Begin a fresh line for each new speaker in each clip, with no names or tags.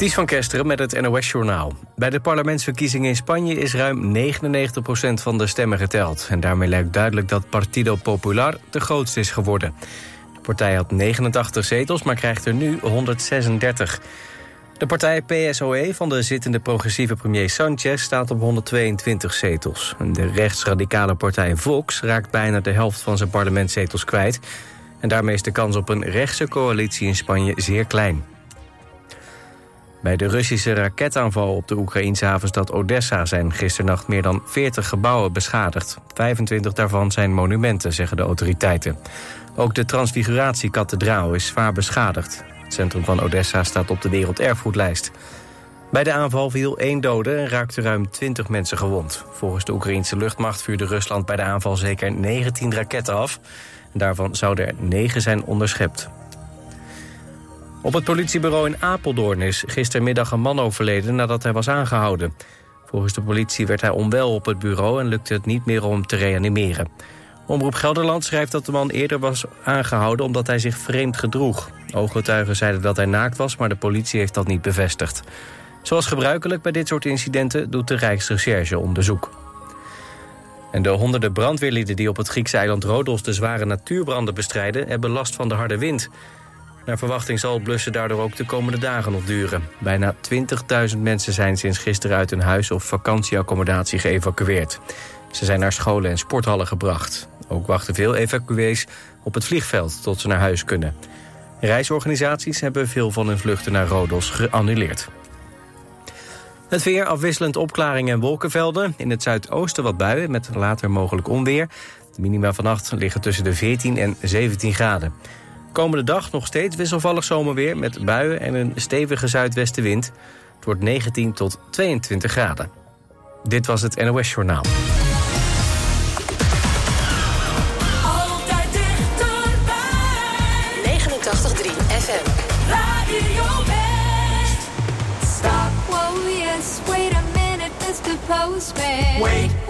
Ties van Kesteren met het NOS-journaal. Bij de parlementsverkiezingen in Spanje is ruim 99% van de stemmen geteld. En daarmee lijkt duidelijk dat Partido Popular de grootste is geworden. De partij had 89 zetels, maar krijgt er nu 136. De partij PSOE van de zittende progressieve premier Sanchez staat op 122 zetels. De rechtsradicale partij Vox raakt bijna de helft van zijn parlementszetels kwijt. En daarmee is de kans op een rechtse coalitie in Spanje zeer klein. Bij de Russische raketaanval op de Oekraïnse havenstad Odessa... zijn gisternacht meer dan 40 gebouwen beschadigd. 25 daarvan zijn monumenten, zeggen de autoriteiten. Ook de Transfiguratiekathedraal is zwaar beschadigd. Het centrum van Odessa staat op de werelderfgoedlijst. Bij de aanval viel één dode en raakten ruim 20 mensen gewond. Volgens de Oekraïnse luchtmacht vuurde Rusland bij de aanval zeker 19 raketten af. Daarvan zouden er 9 zijn onderschept. Op het politiebureau in Apeldoorn is gistermiddag een man overleden nadat hij was aangehouden. Volgens de politie werd hij onwel op het bureau en lukte het niet meer om hem te reanimeren. Omroep Gelderland schrijft dat de man eerder was aangehouden omdat hij zich vreemd gedroeg. Ooggetuigen zeiden dat hij naakt was, maar de politie heeft dat niet bevestigd. Zoals gebruikelijk bij dit soort incidenten doet de Rijksrecherche onderzoek. En de honderden brandweerlieden die op het Griekse eiland Rodos de zware natuurbranden bestrijden... hebben last van de harde wind. Naar verwachting zal het blussen daardoor ook de komende dagen nog duren. Bijna 20.000 mensen zijn sinds gisteren uit hun huis of vakantieaccommodatie geëvacueerd. Ze zijn naar scholen en sporthallen gebracht. Ook wachten veel evacuees op het vliegveld tot ze naar huis kunnen. Reisorganisaties hebben veel van hun vluchten naar Rodos geannuleerd. Het weer afwisselend opklaringen en wolkenvelden. In het zuidoosten wat buien met later mogelijk onweer. De minima vannacht liggen tussen de 14 en 17 graden. Komende dag nog steeds wisselvallig zomerweer met buien en een stevige zuidwestenwind. Het wordt 19 tot 22 graden. Dit was het NOS Journaal.
Altijd dichterbij.
89.3 FM.
Radio West.
Stop, whoa, yes, wait a minute, Mr. Postman.
Wait.
Wait,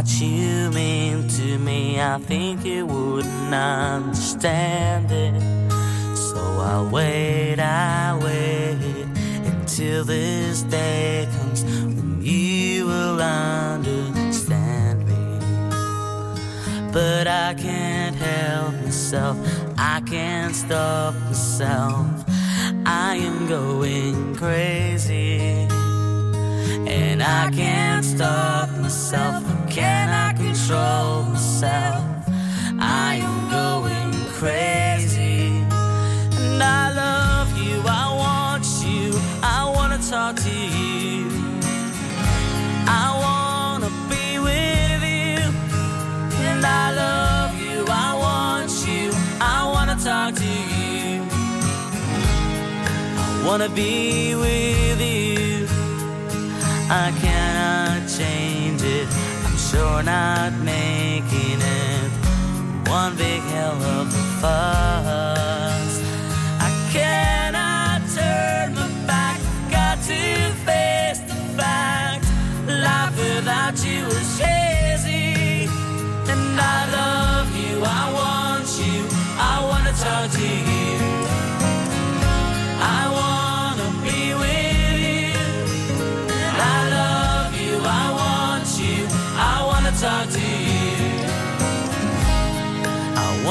much you mean to me, I think you wouldn't understand it. So I'll wait, I'll wait until this day comes when you will understand me. But I can't help myself, I can't stop myself. I am going crazy. And I can't stop myself. Control myself? I am going crazy. And I love you. I want you. I want to talk to you. I want to be with you. And I love you. I want you. I want to talk to you. I want to be with you. I it. I'm sure not making it one big hell of a fuss.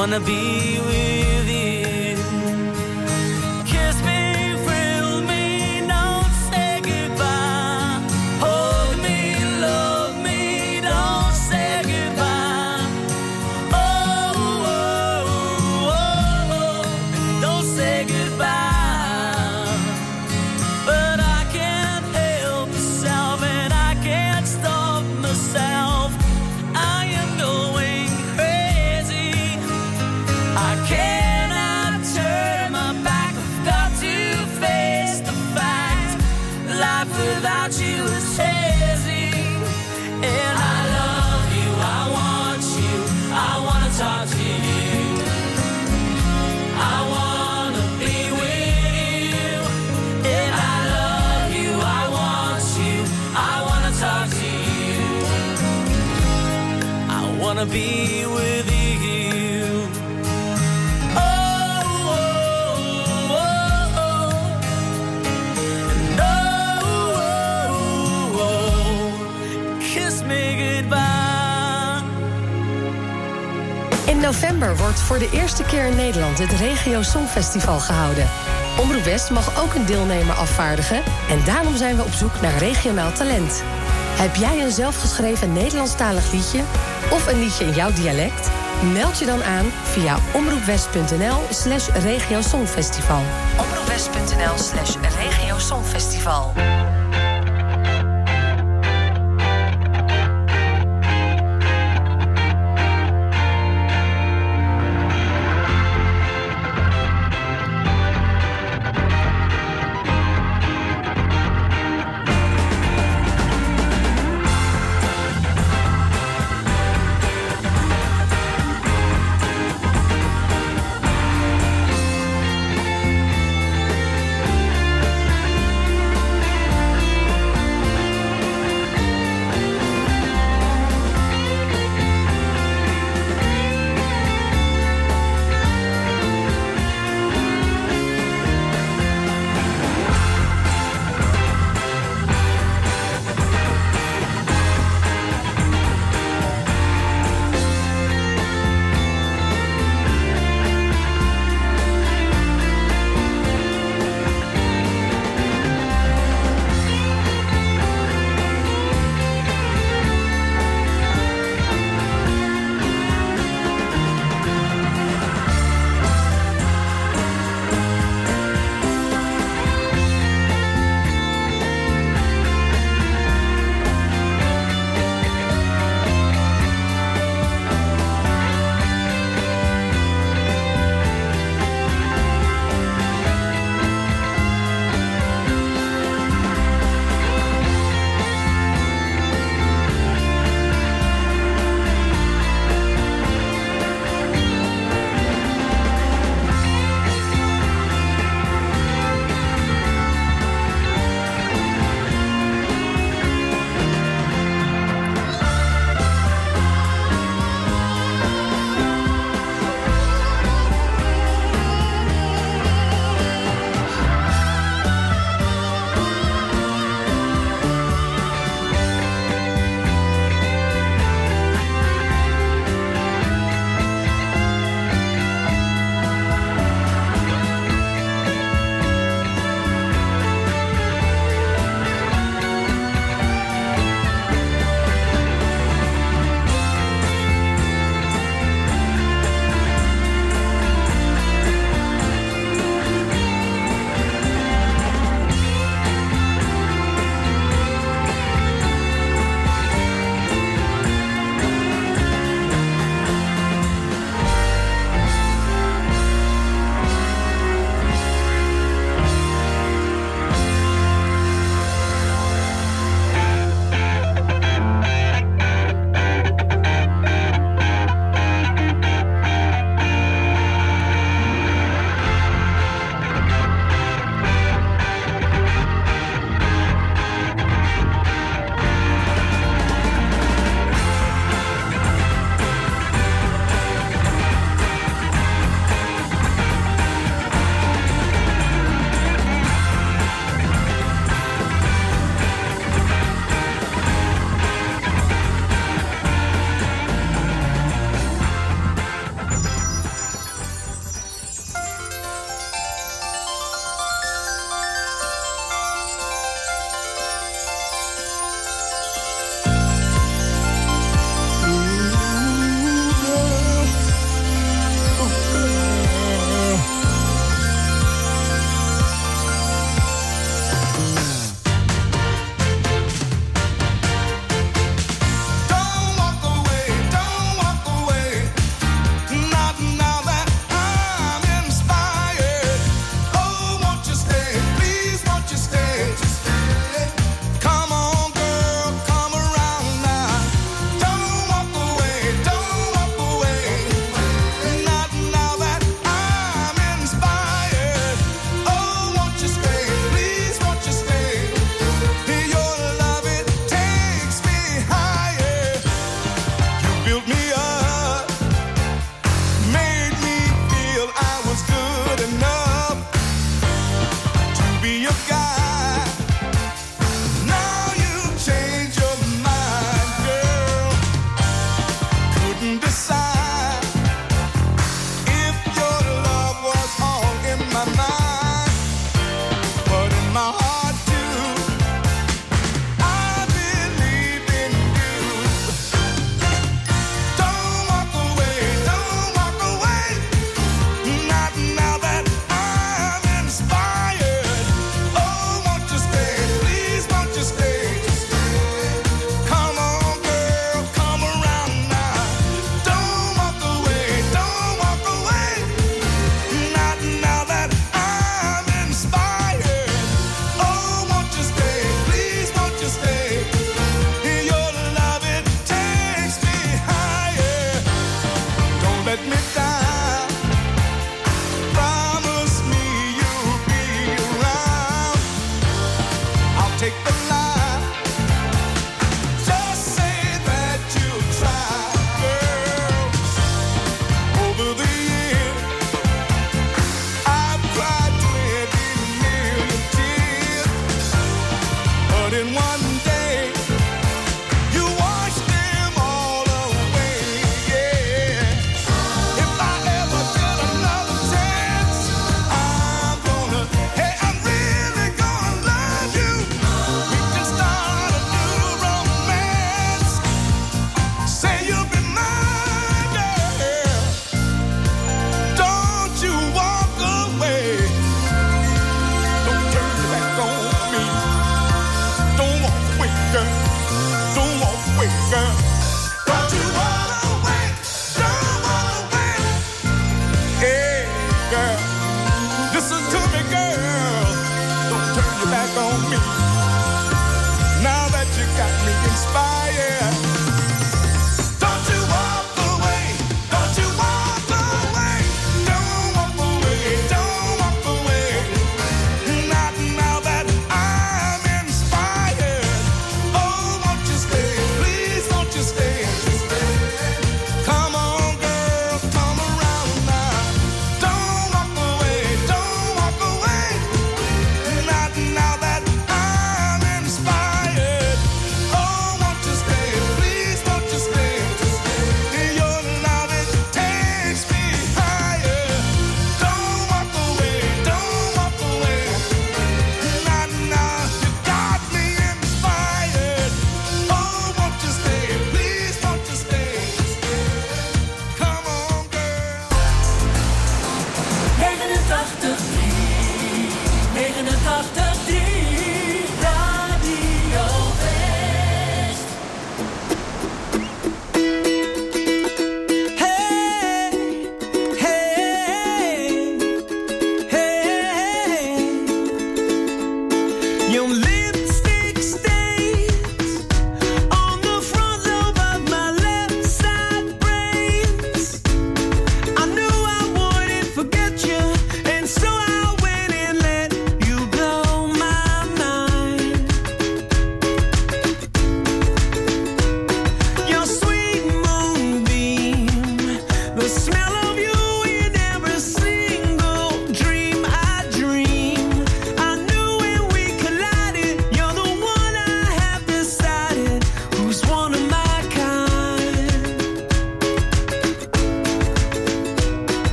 Wanna be with you. Be with you. Oh, oh, oh.
In november wordt voor de eerste keer in Nederland het Regio Songfestival gehouden. Omroep West mag ook een deelnemer afvaardigen en daarom zijn we op zoek naar regionaal talent. Heb jij een zelfgeschreven Nederlandstalig liedje of een liedje in jouw dialect? Meld je dan aan via omroepwest.nl slash omroepwest.nl slash regiosongfestival.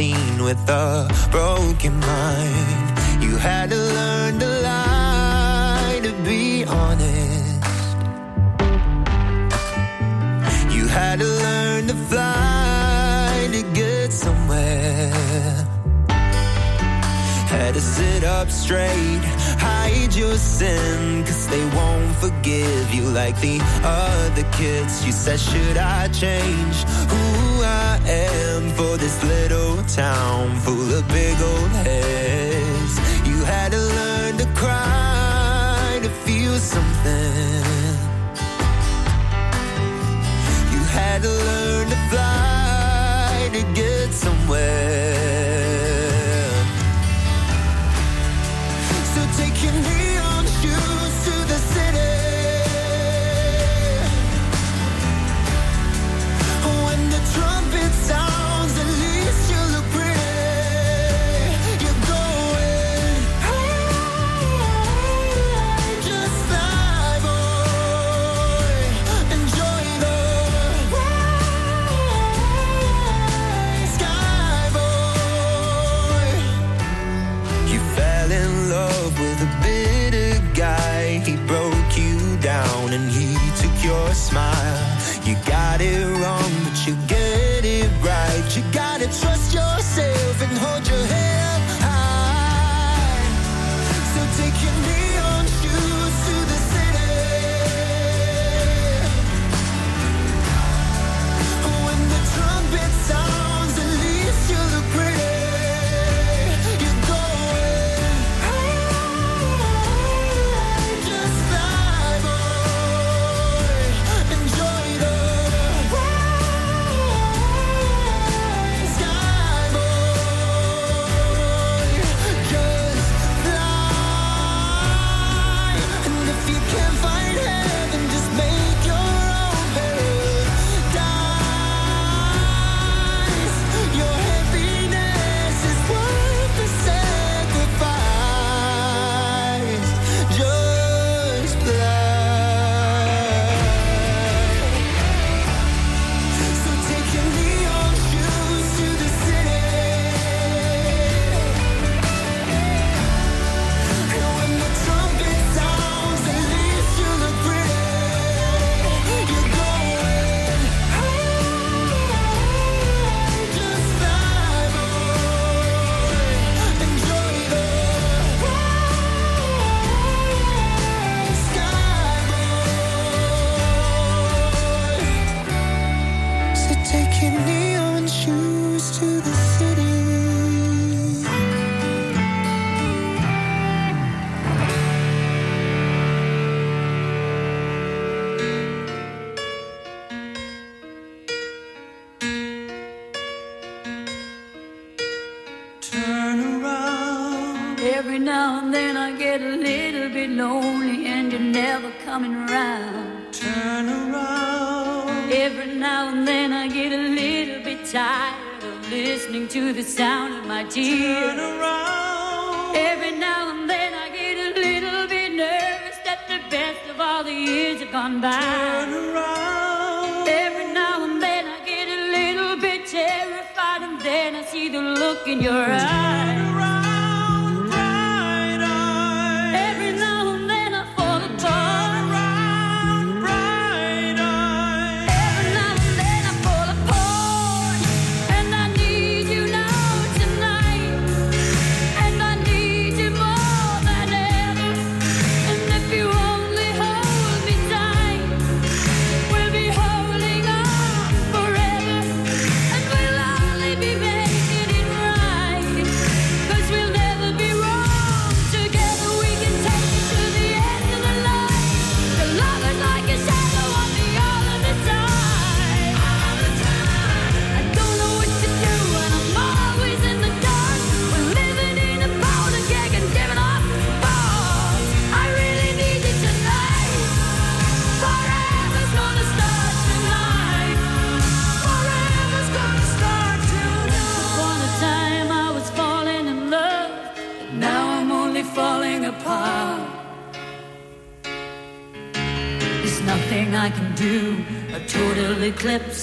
scene with a broken mind Give you like the other kids. She says, Should I change who I am for this little town full of big old heads? You had to learn to cry to feel something. You had to learn.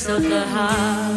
of the heart.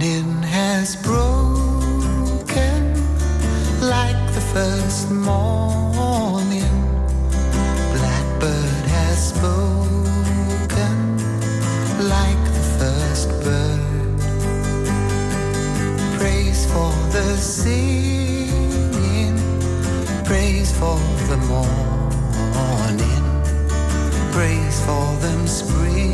morning has broken
like the first morning. Blackbird has spoken like the first bird. Praise for the singing, praise for the morning, praise for them spring.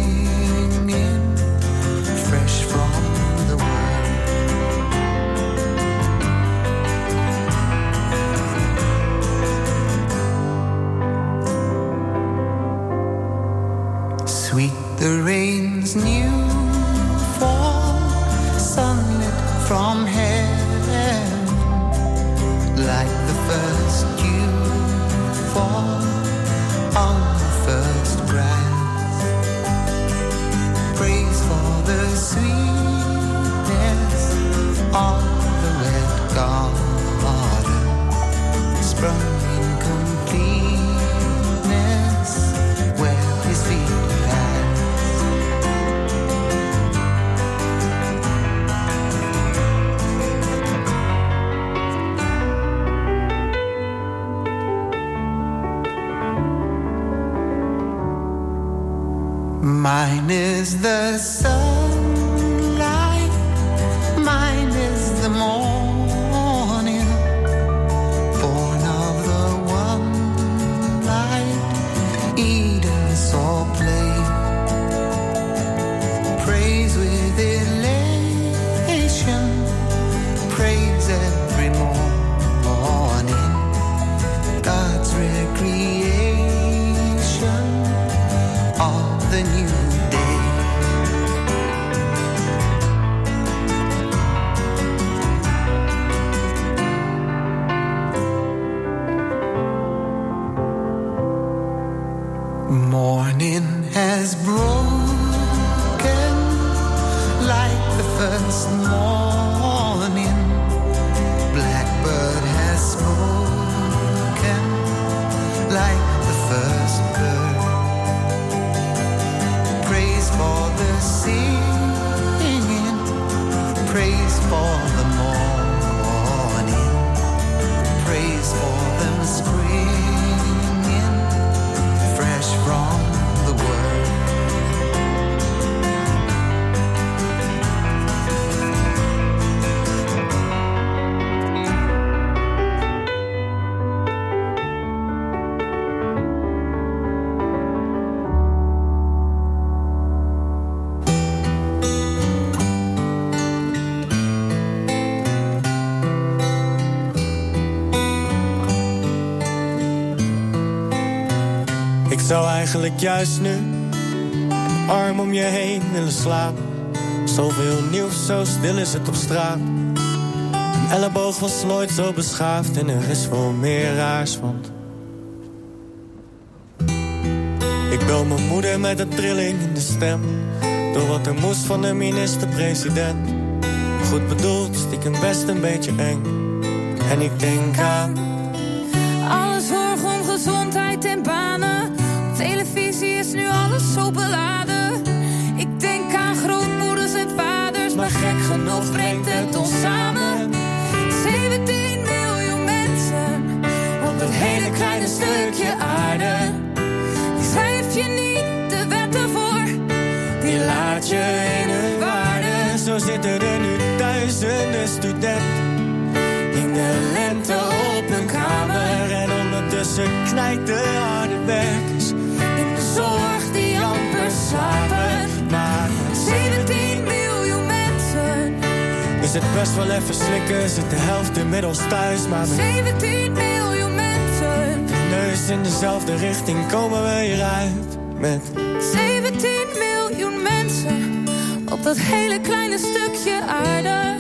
ik juist nu een arm om je heen willen slapen. Zoveel nieuws, zo stil is het op straat. Een elleboog was nooit zo beschaafd en er is veel meer raars, want... Ik bel mijn moeder met een trilling in de stem. Door wat er moest van de minister-president. Goed bedoeld, stiekem best een beetje eng. En ik denk aan
ons brengt het
best wel even slikken, zit de helft inmiddels thuis. Maar met
17 miljoen mensen.
Neus in dezelfde richting komen we hieruit. Met
17 miljoen mensen op dat hele kleine stukje aarde.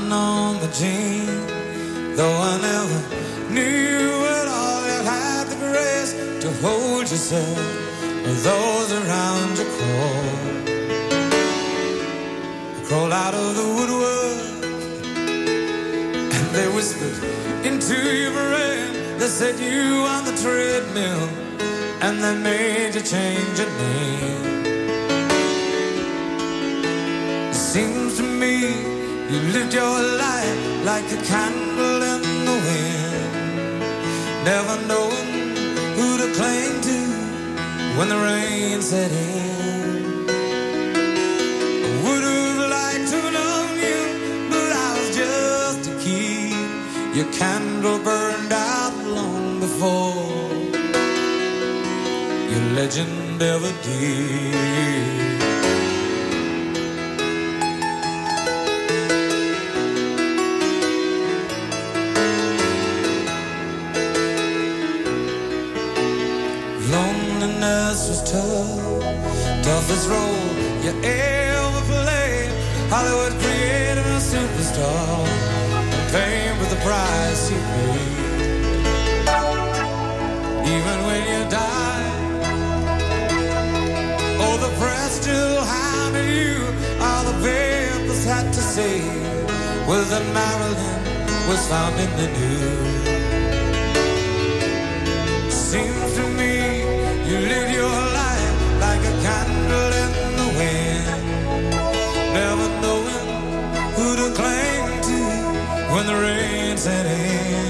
Goodbye, Norma Jean. Though I never knew it all, you had the grace to hold yourself with those around you crawl. Crawl out of the woodwork and they whispered into your brain. They said you on the treadmill and they made you change your name. It seems to me you lived your life like a candle in the wind, never knowing who to cling to when the rain set in. I would have liked to known you, but I was just a kid. Your candle burned out long before your legend ever did. Toughest role you ever played. Hollywood created a superstar, fame was the price you paid. Even when you died, oh, the press still hounded you. All the papers had to say was that Marilyn was found in the news. Seems to me you lived your life when the rain set in.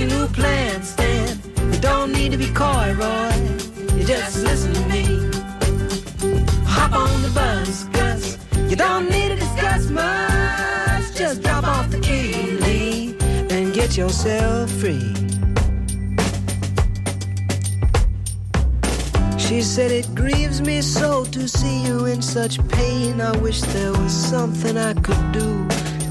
Make a new plan, Stan. You don't need to be coy, Roy. You just listen to me. Hop on the bus, Gus. You don't need to discuss much. Just drop off the key, leave, and get yourself free. She said it grieves me so to see you in such pain. I wish there was something I could do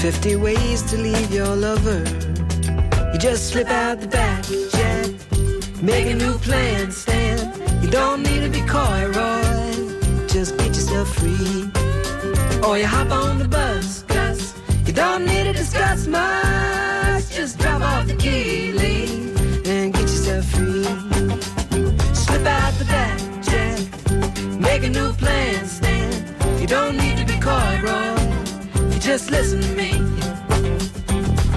50 ways to leave your lover. You just slip out the back, Jack. Make a new plan, Stan. You don't need to be coy, Roy. Just get yourself free. Or you hop on the bus, Gus. You don't need to discuss much. Just drop off the key, leave, and get yourself free. Slip out the back, Jack. Make a new plan, Stan. You don't need to be coy, Roy. Just listen to me.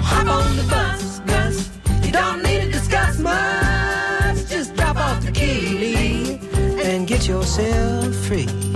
Hop on the bus, Gus. You don't need to discuss much. Just drop off the key, and get yourself free.